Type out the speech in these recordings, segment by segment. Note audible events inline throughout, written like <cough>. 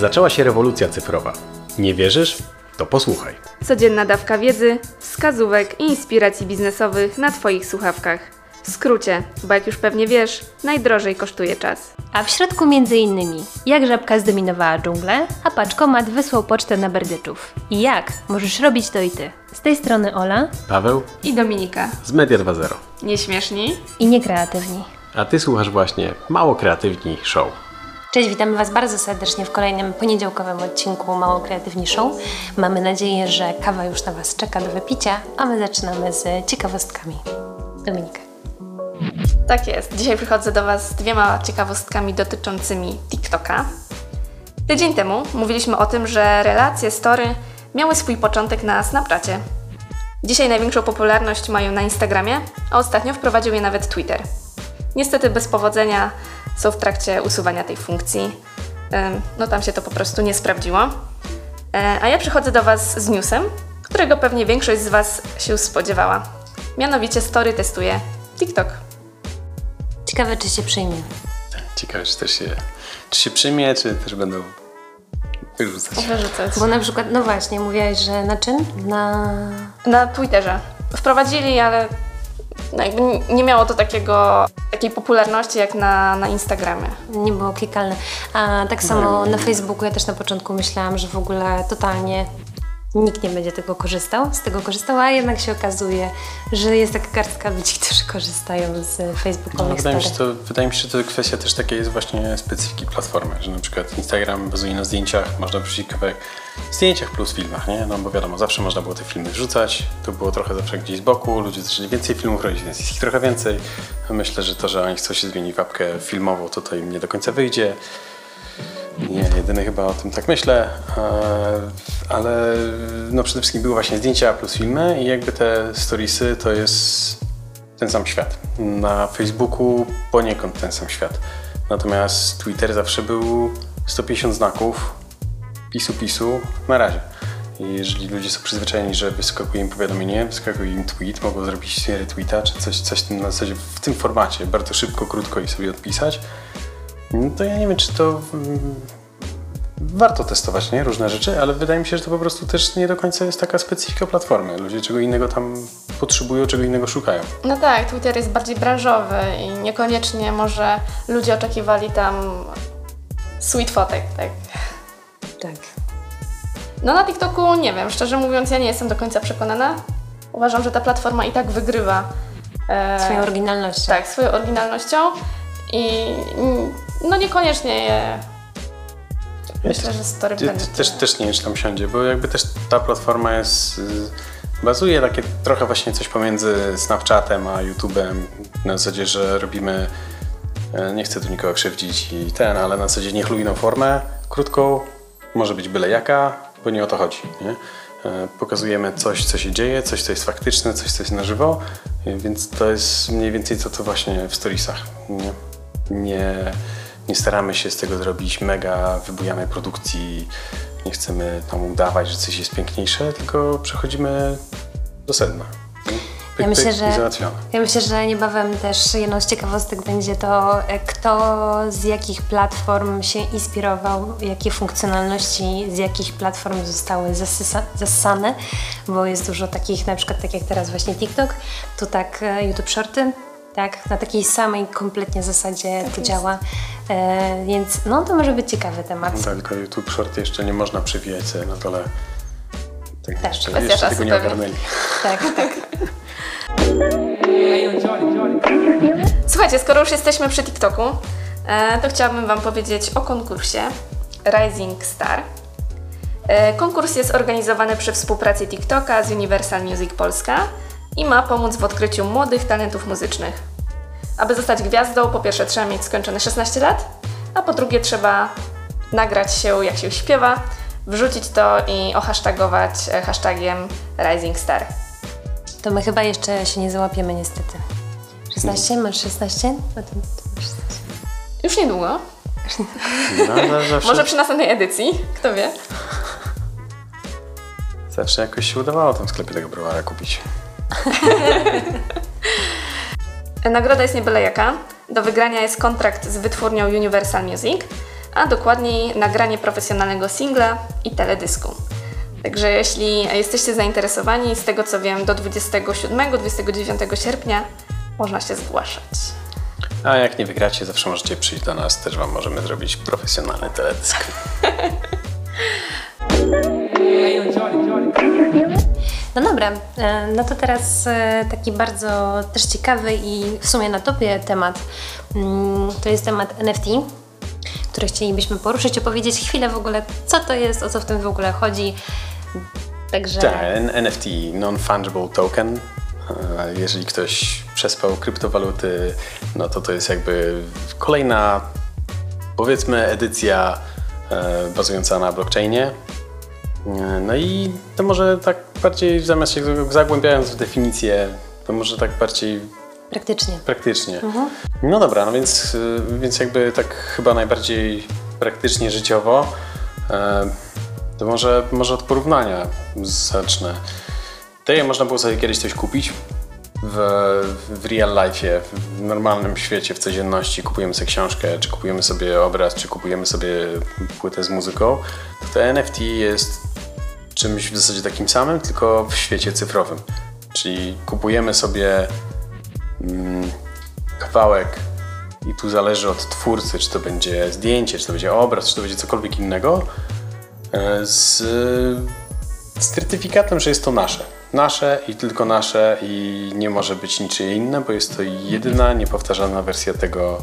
Zaczęła się rewolucja cyfrowa. Nie wierzysz? To posłuchaj. Codzienna dawka wiedzy, wskazówek i inspiracji biznesowych na Twoich słuchawkach. W skrócie, bo jak już pewnie wiesz, najdrożej kosztuje czas. A w środku między innymi, jak żabka zdominowała dżunglę, a paczkomat wysłał pocztę na berdyczów. I jak możesz robić to i ty. Z tej strony Ola Paweł I Dominika. z Media 2.0. Nieśmieszni? i niekreatywni. A ty słuchasz właśnie Mało Kreatywni Show. Cześć, witamy Was bardzo serdecznie w kolejnym poniedziałkowym odcinku Mało Kreatywni Show. Mamy nadzieję, że kawa już na Was czeka do wypicia, a my zaczynamy z ciekawostkami. Dominika. Tak jest. Dzisiaj przychodzę do Was z dwiema ciekawostkami dotyczącymi TikToka. Tydzień temu mówiliśmy o tym, że relacje, story miały swój początek na Snapchacie. Dzisiaj największą popularność mają na Instagramie, a ostatnio wprowadził je nawet Twitter. Niestety bez powodzenia są w trakcie usuwania tej funkcji. No tam się to po prostu nie sprawdziło. E, A ja przychodzę do Was z newsem, którego pewnie większość z Was się spodziewała. Mianowicie story testuje TikTok. Ciekawe, czy się przyjmie. Ciekawe, czy też się, czy się przyjmie, czy też będą wyrzucać. Wyrzucać. Bo na przykład, no właśnie, mówiłaś, że na czym? Na... Na Twitterze. Wprowadzili, ale no jakby nie miało to takiego, takiej popularności jak na, na Instagramie. Nie było klikalne. A tak samo na Facebooku ja też na początku myślałam, że w ogóle totalnie nikt nie będzie tego korzystał, z tego korzystał, a jednak się okazuje, że jest taka garstka ludzi, którzy korzystają z No, facebookowych wydaje, mi się to, wydaje mi się, że to kwestia też takiej jest właśnie specyfiki platformy, że na przykład Instagram bazuje na zdjęciach, można wrzucić kawałek w zdjęciach plus filmach, nie? No bo wiadomo, zawsze można było te filmy wrzucać, to było trochę zawsze gdzieś z boku, ludzie zaczęli więcej filmów robić, więc jest ich trochę więcej. Myślę, że to, że oni chcą się zmienić w apkę filmową, to to im nie do końca wyjdzie. Nie, jedyny chyba o tym tak myślę, e, ale no przede wszystkim były właśnie zdjęcia plus filmy i jakby te storiesy to jest ten sam świat. Na Facebooku poniekąd ten sam świat. Natomiast Twitter zawsze był 150 znaków pisu pisu na razie. Jeżeli ludzie są przyzwyczajeni, że wyskakuje im powiadomienie, wyskakuje im tweet, mogą zrobić retweeta czy coś, coś w tym, zasadzie w tym formacie, bardzo szybko, krótko i sobie odpisać, no to ja nie wiem, czy to mm, warto testować, nie? Różne rzeczy, ale wydaje mi się, że to po prostu też nie do końca jest taka specyfika platformy. Ludzie czego innego tam potrzebują, czego innego szukają. No tak, Twitter jest bardziej branżowy i niekoniecznie może ludzie oczekiwali tam sweet fotek, tak? Tak. No na TikToku nie wiem, szczerze mówiąc ja nie jestem do końca przekonana. Uważam, że ta platforma i tak wygrywa. e, Swoją oryginalnością. Tak, swoją oryginalnością i mm, no niekoniecznie je... Myślę, że story będzie Też, też nie wiem, czy tam siądzie, bo jakby też ta platforma jest, y, bazuje takie trochę właśnie coś pomiędzy Snapchatem a YouTube'em, na zasadzie, że robimy, e, nie chcę tu nikogo krzywdzić i ten, ale na zasadzie niechlujną formę, krótką, może być byle jaka, bo nie o to chodzi, nie? E, Pokazujemy coś, co się dzieje, coś, co jest faktyczne, coś, co jest na żywo, więc to jest mniej więcej to, co właśnie w storiesach, nie? Nie, nie staramy się z tego zrobić mega wybujanej produkcji, nie chcemy tam udawać, że coś jest piękniejsze, tylko przechodzimy do sedna. Pyk, Ja myślę, że-. Ja myślę, że niebawem też jedną z ciekawostek będzie to, e, kto z jakich platform się inspirował, jakie funkcjonalności z jakich platform zostały zasysa- zasane, bo jest dużo takich, na przykład tak jak teraz właśnie TikTok, to tak e, YouTube Shorty, tak, na takiej samej kompletnie zasadzie to działa, e, więc no to może być ciekawy temat. No tak, tylko YouTube Short jeszcze nie można przewijać sobie na dole. Tak, Tak, jeszcze, jeszcze tego nie ogarnęli. Tak, tak. <laughs> Słuchajcie, skoro już jesteśmy przy TikToku, e, to chciałabym Wam powiedzieć o konkursie Rising Star. E, Konkurs jest organizowany przy współpracy TikToka z Universal Music Polska i ma pomóc w odkryciu młodych talentów muzycznych. Aby zostać gwiazdą, po pierwsze trzeba mieć skończone 16 lat, a po drugie trzeba nagrać się jak się śpiewa, wrzucić to i ohasztagować e, hashtagiem Rising Star. To my chyba jeszcze się nie załapiemy niestety. 16? Masz 16? No to, to masz 16. Już niedługo, No, zawsze, może przy następnej edycji, kto wie. zawsze jakoś się udawało w tym sklepie tego browara kupić. <laughs> Nagroda jest nie byle jaka. Do wygrania jest kontrakt z wytwórnią Universal Music. a dokładniej nagranie profesjonalnego singla i teledysku. Także jeśli jesteście zainteresowani, z tego co wiem, do 27-29 sierpnia można się zgłaszać. A jak nie wygracie, zawsze możecie przyjść do nas, też Wam możemy zrobić profesjonalny teledysk. <laughs> No dobra, e, no to teraz e, taki bardzo też ciekawy i w sumie na topie temat. Mm, To jest temat NFT, który chcielibyśmy poruszyć, opowiedzieć chwilę w ogóle, co to jest, o co w tym w ogóle chodzi. Także Tak, NFT, Non-Fungible Token. E, Jeżeli ktoś przespał kryptowaluty, no to to jest jakby kolejna, powiedzmy, edycja bazująca na blockchainie. No i to może tak bardziej, zamiast się zagłębiając w definicję, to może tak bardziej praktycznie. praktycznie. No dobra, no więc, y, więc jakby tak chyba najbardziej praktycznie życiowo, e, to może, może od porównania zacznę. Tutaj można było sobie kiedyś coś kupić w, w real life, w normalnym świecie, w codzienności. Kupujemy sobie książkę, czy kupujemy sobie obraz, czy kupujemy sobie płytę z muzyką. To, to NFT jest czymś w zasadzie takim samym, tylko w świecie cyfrowym. Czyli kupujemy sobie mm, kawałek i tu zależy od twórcy, czy to będzie zdjęcie, czy to będzie obraz, czy to będzie cokolwiek innego, e, z, certyfikatem, że jest to nasze. Nasze i tylko nasze i nie może być niczyje inne, bo jest to jedyna niepowtarzalna wersja tego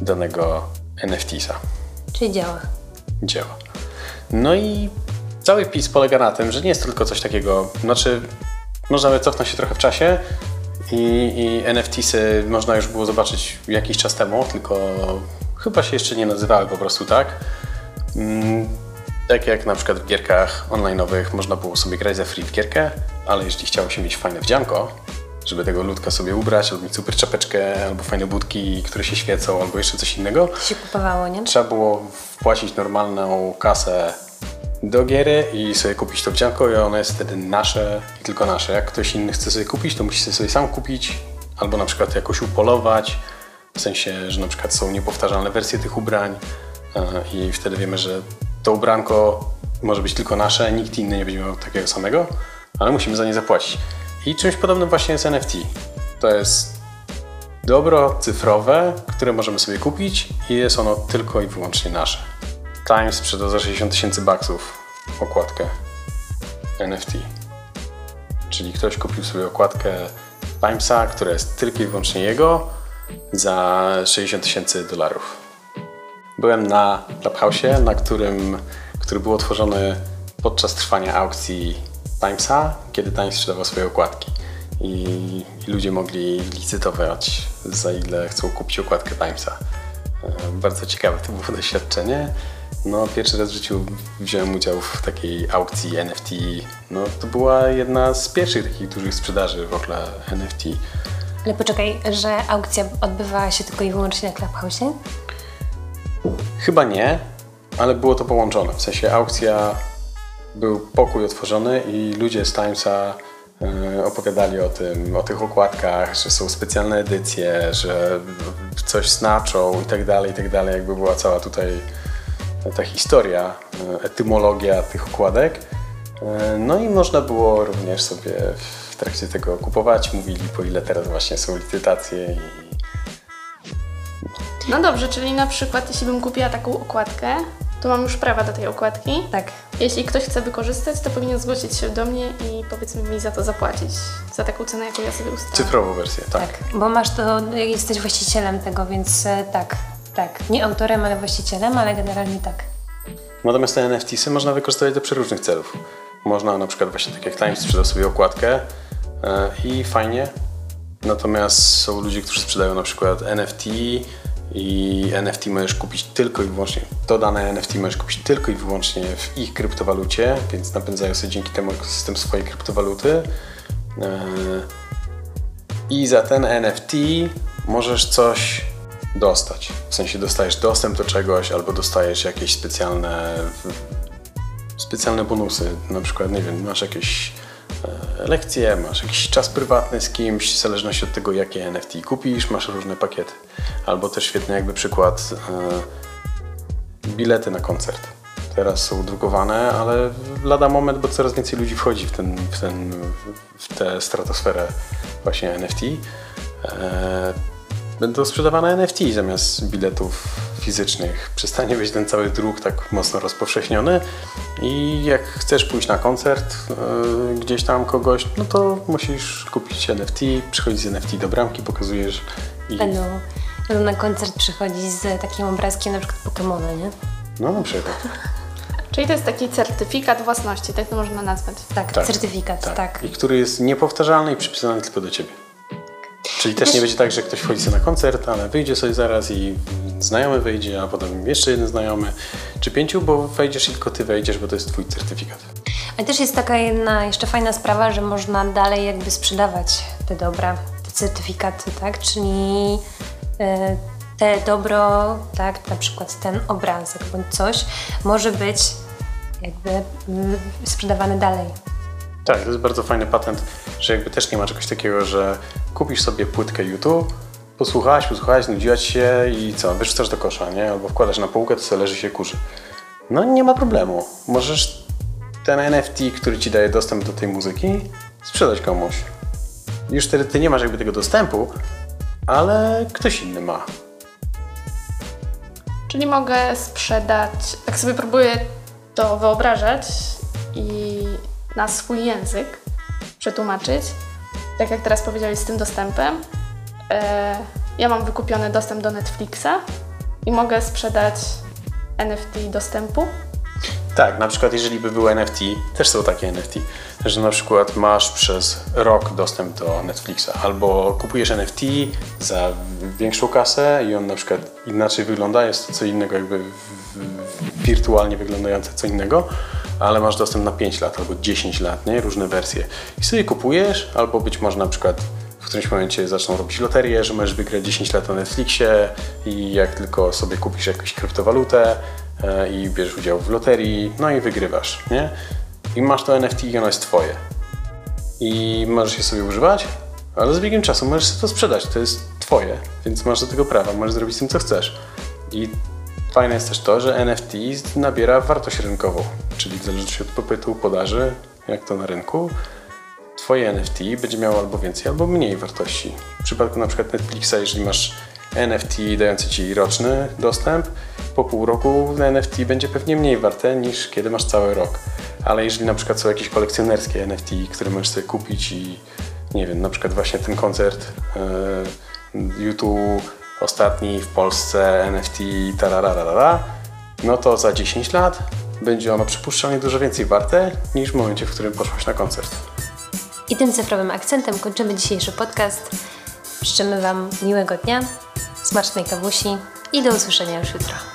danego NFT-sa Czyli działa. dzieła. No i cały PiS polega na tym, że nie jest tylko coś takiego, znaczy można cofnąć się trochę w czasie i, i NFTsy można już było zobaczyć jakiś czas temu, tylko chyba się jeszcze nie nazywały po prostu tak. Mm, tak jak na przykład w gierkach online'owych można było sobie grać za free w gierkę, ale jeśli chciało się mieć fajne wdzianko, żeby tego ludka sobie ubrać, albo mieć super czapeczkę, albo fajne budki, które się świecą, albo jeszcze coś innego, się kupowało, nie? trzeba było wpłacić normalną kasę do giery i sobie kupić to wdzianko i ono jest wtedy nasze i tylko nasze. Jak ktoś inny chce sobie kupić, to musi sobie sam kupić albo na przykład jakoś upolować, w sensie, że na przykład są niepowtarzalne wersje tych ubrań e, i wtedy wiemy, że to ubranko może być tylko nasze, nikt inny nie będzie miał takiego samego, ale musimy za nie zapłacić. I czymś podobnym właśnie jest NFT. To jest dobro cyfrowe, które możemy sobie kupić i jest ono tylko i wyłącznie nasze. Times sprzedał za 60 tysięcy baksów okładkę NFT. Czyli ktoś kupił sobie okładkę Timesa, która jest tylko i wyłącznie jego za 60 tysięcy dolarów. Byłem na Clubhouse'ie, na którym, który był otworzony podczas trwania aukcji Timesa, kiedy Times sprzedawał swoje okładki. I, I ludzie mogli licytować, za ile chcą kupić okładkę Timesa. E, Bardzo ciekawe to było doświadczenie. No, pierwszy raz w życiu wziąłem udział w takiej aukcji NFT. No, to była jedna z pierwszych takich dużych sprzedaży w ogóle NFT. Ale poczekaj, że aukcja odbywała się tylko i wyłącznie na Clubhouse'ie? Chyba nie, ale było to połączone. W sensie aukcja, był pokój otworzony i ludzie z Timesa e, opowiadali o tym, o tych okładkach, że są specjalne edycje, że coś znaczą i tak dalej, i tak dalej. Jakby była cała tutaj ta historia, e, etymologia tych okładek. E, No i można było również sobie w trakcie tego kupować. Mówili po ile teraz właśnie są licytacje i No dobrze, czyli na przykład jeśli bym kupiła taką okładkę, to mam już prawa do tej okładki. Tak. Jeśli ktoś chce wykorzystać, to powinien zgłosić się do mnie i powiedzmy mi za to zapłacić. Za taką cenę, jaką ja sobie ustalam. cyfrową wersję, tak. Tak, bo masz to, jesteś właścicielem tego, więc e, tak, tak. Nie autorem, ale właścicielem, ale generalnie tak. Natomiast te NFTsy można wykorzystywać do przeróżnych celów. Można na przykład właśnie tak jak Times sprzedał sobie okładkę e, i fajnie. Natomiast są ludzie, którzy sprzedają na przykład NFT i NFT możesz kupić tylko i wyłącznie, to dane NFT możesz kupić tylko i wyłącznie w ich kryptowalucie, więc napędzają sobie dzięki temu ekosystem swojej kryptowaluty. E, I za ten NFT możesz coś dostać. W sensie dostajesz dostęp do czegoś albo dostajesz jakieś specjalne specjalne bonusy. Na przykład, nie wiem, masz jakieś e, lekcje, masz jakiś czas prywatny z kimś, w zależności od tego, jakie NFT kupisz, masz różne pakiety. Albo też świetny jakby przykład, bilety na koncert. Teraz są drukowane, ale lada moment, bo coraz więcej ludzi wchodzi w, ten, w, ten, w tę stratosferę właśnie NFT. Będą sprzedawane NFT zamiast biletów fizycznych. Przestanie być ten cały druk tak mocno rozpowszechniony i jak chcesz pójść na koncert e, gdzieś tam kogoś, no to musisz kupić NFT, przychodzić z NFT do bramki, pokazujesz i... Będą, będą na koncert przychodzić z takim obrazkiem na przykład Pokemona, nie? No na przykład. <laughs> Czyli to jest taki certyfikat własności, tak to można nazwać. Tak, Tak, certyfikat, tak. I który jest niepowtarzalny i przypisany tylko do ciebie. Czyli też nie będzie tak, że ktoś wchodzi sobie na koncert, ale wyjdzie sobie zaraz i znajomy wyjdzie, a potem jeszcze jeden znajomy, czy pięciu, bo wejdziesz i tylko ty wejdziesz, bo to jest twój certyfikat. Ale też jest taka jedna jeszcze fajna sprawa, że można dalej jakby sprzedawać te dobra, te certyfikaty, tak? Czyli e, te dobro, tak, na przykład ten obrazek bądź coś może być jakby mm, sprzedawane dalej. Tak, to jest bardzo fajny patent, że jakby też nie ma czegoś takiego, że kupisz sobie płytkę YouTube, posłuchałaś, posłuchałaś, znudziła ci się i co, wyrzucasz do kosza, nie? Albo wkładasz na półkę, to sobie leży się kurzy. No nie ma problemu. Możesz ten NFT, który ci daje dostęp do tej muzyki, sprzedać komuś. Już wtedy ty nie masz jakby tego dostępu, ale ktoś inny ma. Czyli mogę sprzedać, tak sobie próbuję to wyobrażać i na swój język przetłumaczyć. Tak jak teraz powiedziałeś z tym dostępem. E, ja mam wykupiony dostęp do Netflixa i mogę sprzedać NFT dostępu. Tak, na przykład jeżeli by był NFT, też są takie NFT, że na przykład masz przez rok dostęp do Netflixa albo kupujesz NFT za większą kasę i on na przykład inaczej wygląda, jest to co innego jakby wirtualnie wyglądające co innego, ale masz dostęp na 5 lat albo 10 lat, nie? Różne wersje. I sobie kupujesz, albo być może na przykład w którymś momencie zaczną robić loterię, że możesz wygrać 10 lat na Netflixie i jak tylko sobie kupisz jakąś kryptowalutę e, i bierzesz udział w loterii, no i wygrywasz, nie? I masz to NFT i ono jest twoje. I możesz je sobie używać, ale z biegiem czasu możesz sobie to sprzedać, to jest twoje, więc masz do tego prawa, możesz zrobić z tym co chcesz. I fajne jest też to, że NFT nabiera wartość rynkową, czyli w zależności od popytu, podaży, jak to na rynku, Twoje NFT będzie miało albo więcej, albo mniej wartości. W przypadku na przykład Netflixa, jeżeli masz NFT dający Ci roczny dostęp, po pół roku NFT będzie pewnie mniej warte niż kiedy masz cały rok. Ale jeżeli na przykład są jakieś kolekcjonerskie NFT, które możesz sobie kupić i nie wiem, na przykład właśnie ten koncert e, YouTube ostatni w Polsce NFT tarararara, no to za 10 lat będzie ono przypuszczalnie dużo więcej warte niż w momencie, w którym poszłaś na koncert. I tym cyfrowym akcentem kończymy dzisiejszy podcast. Życzymy Wam miłego dnia, smacznej kawusi i do usłyszenia już jutro.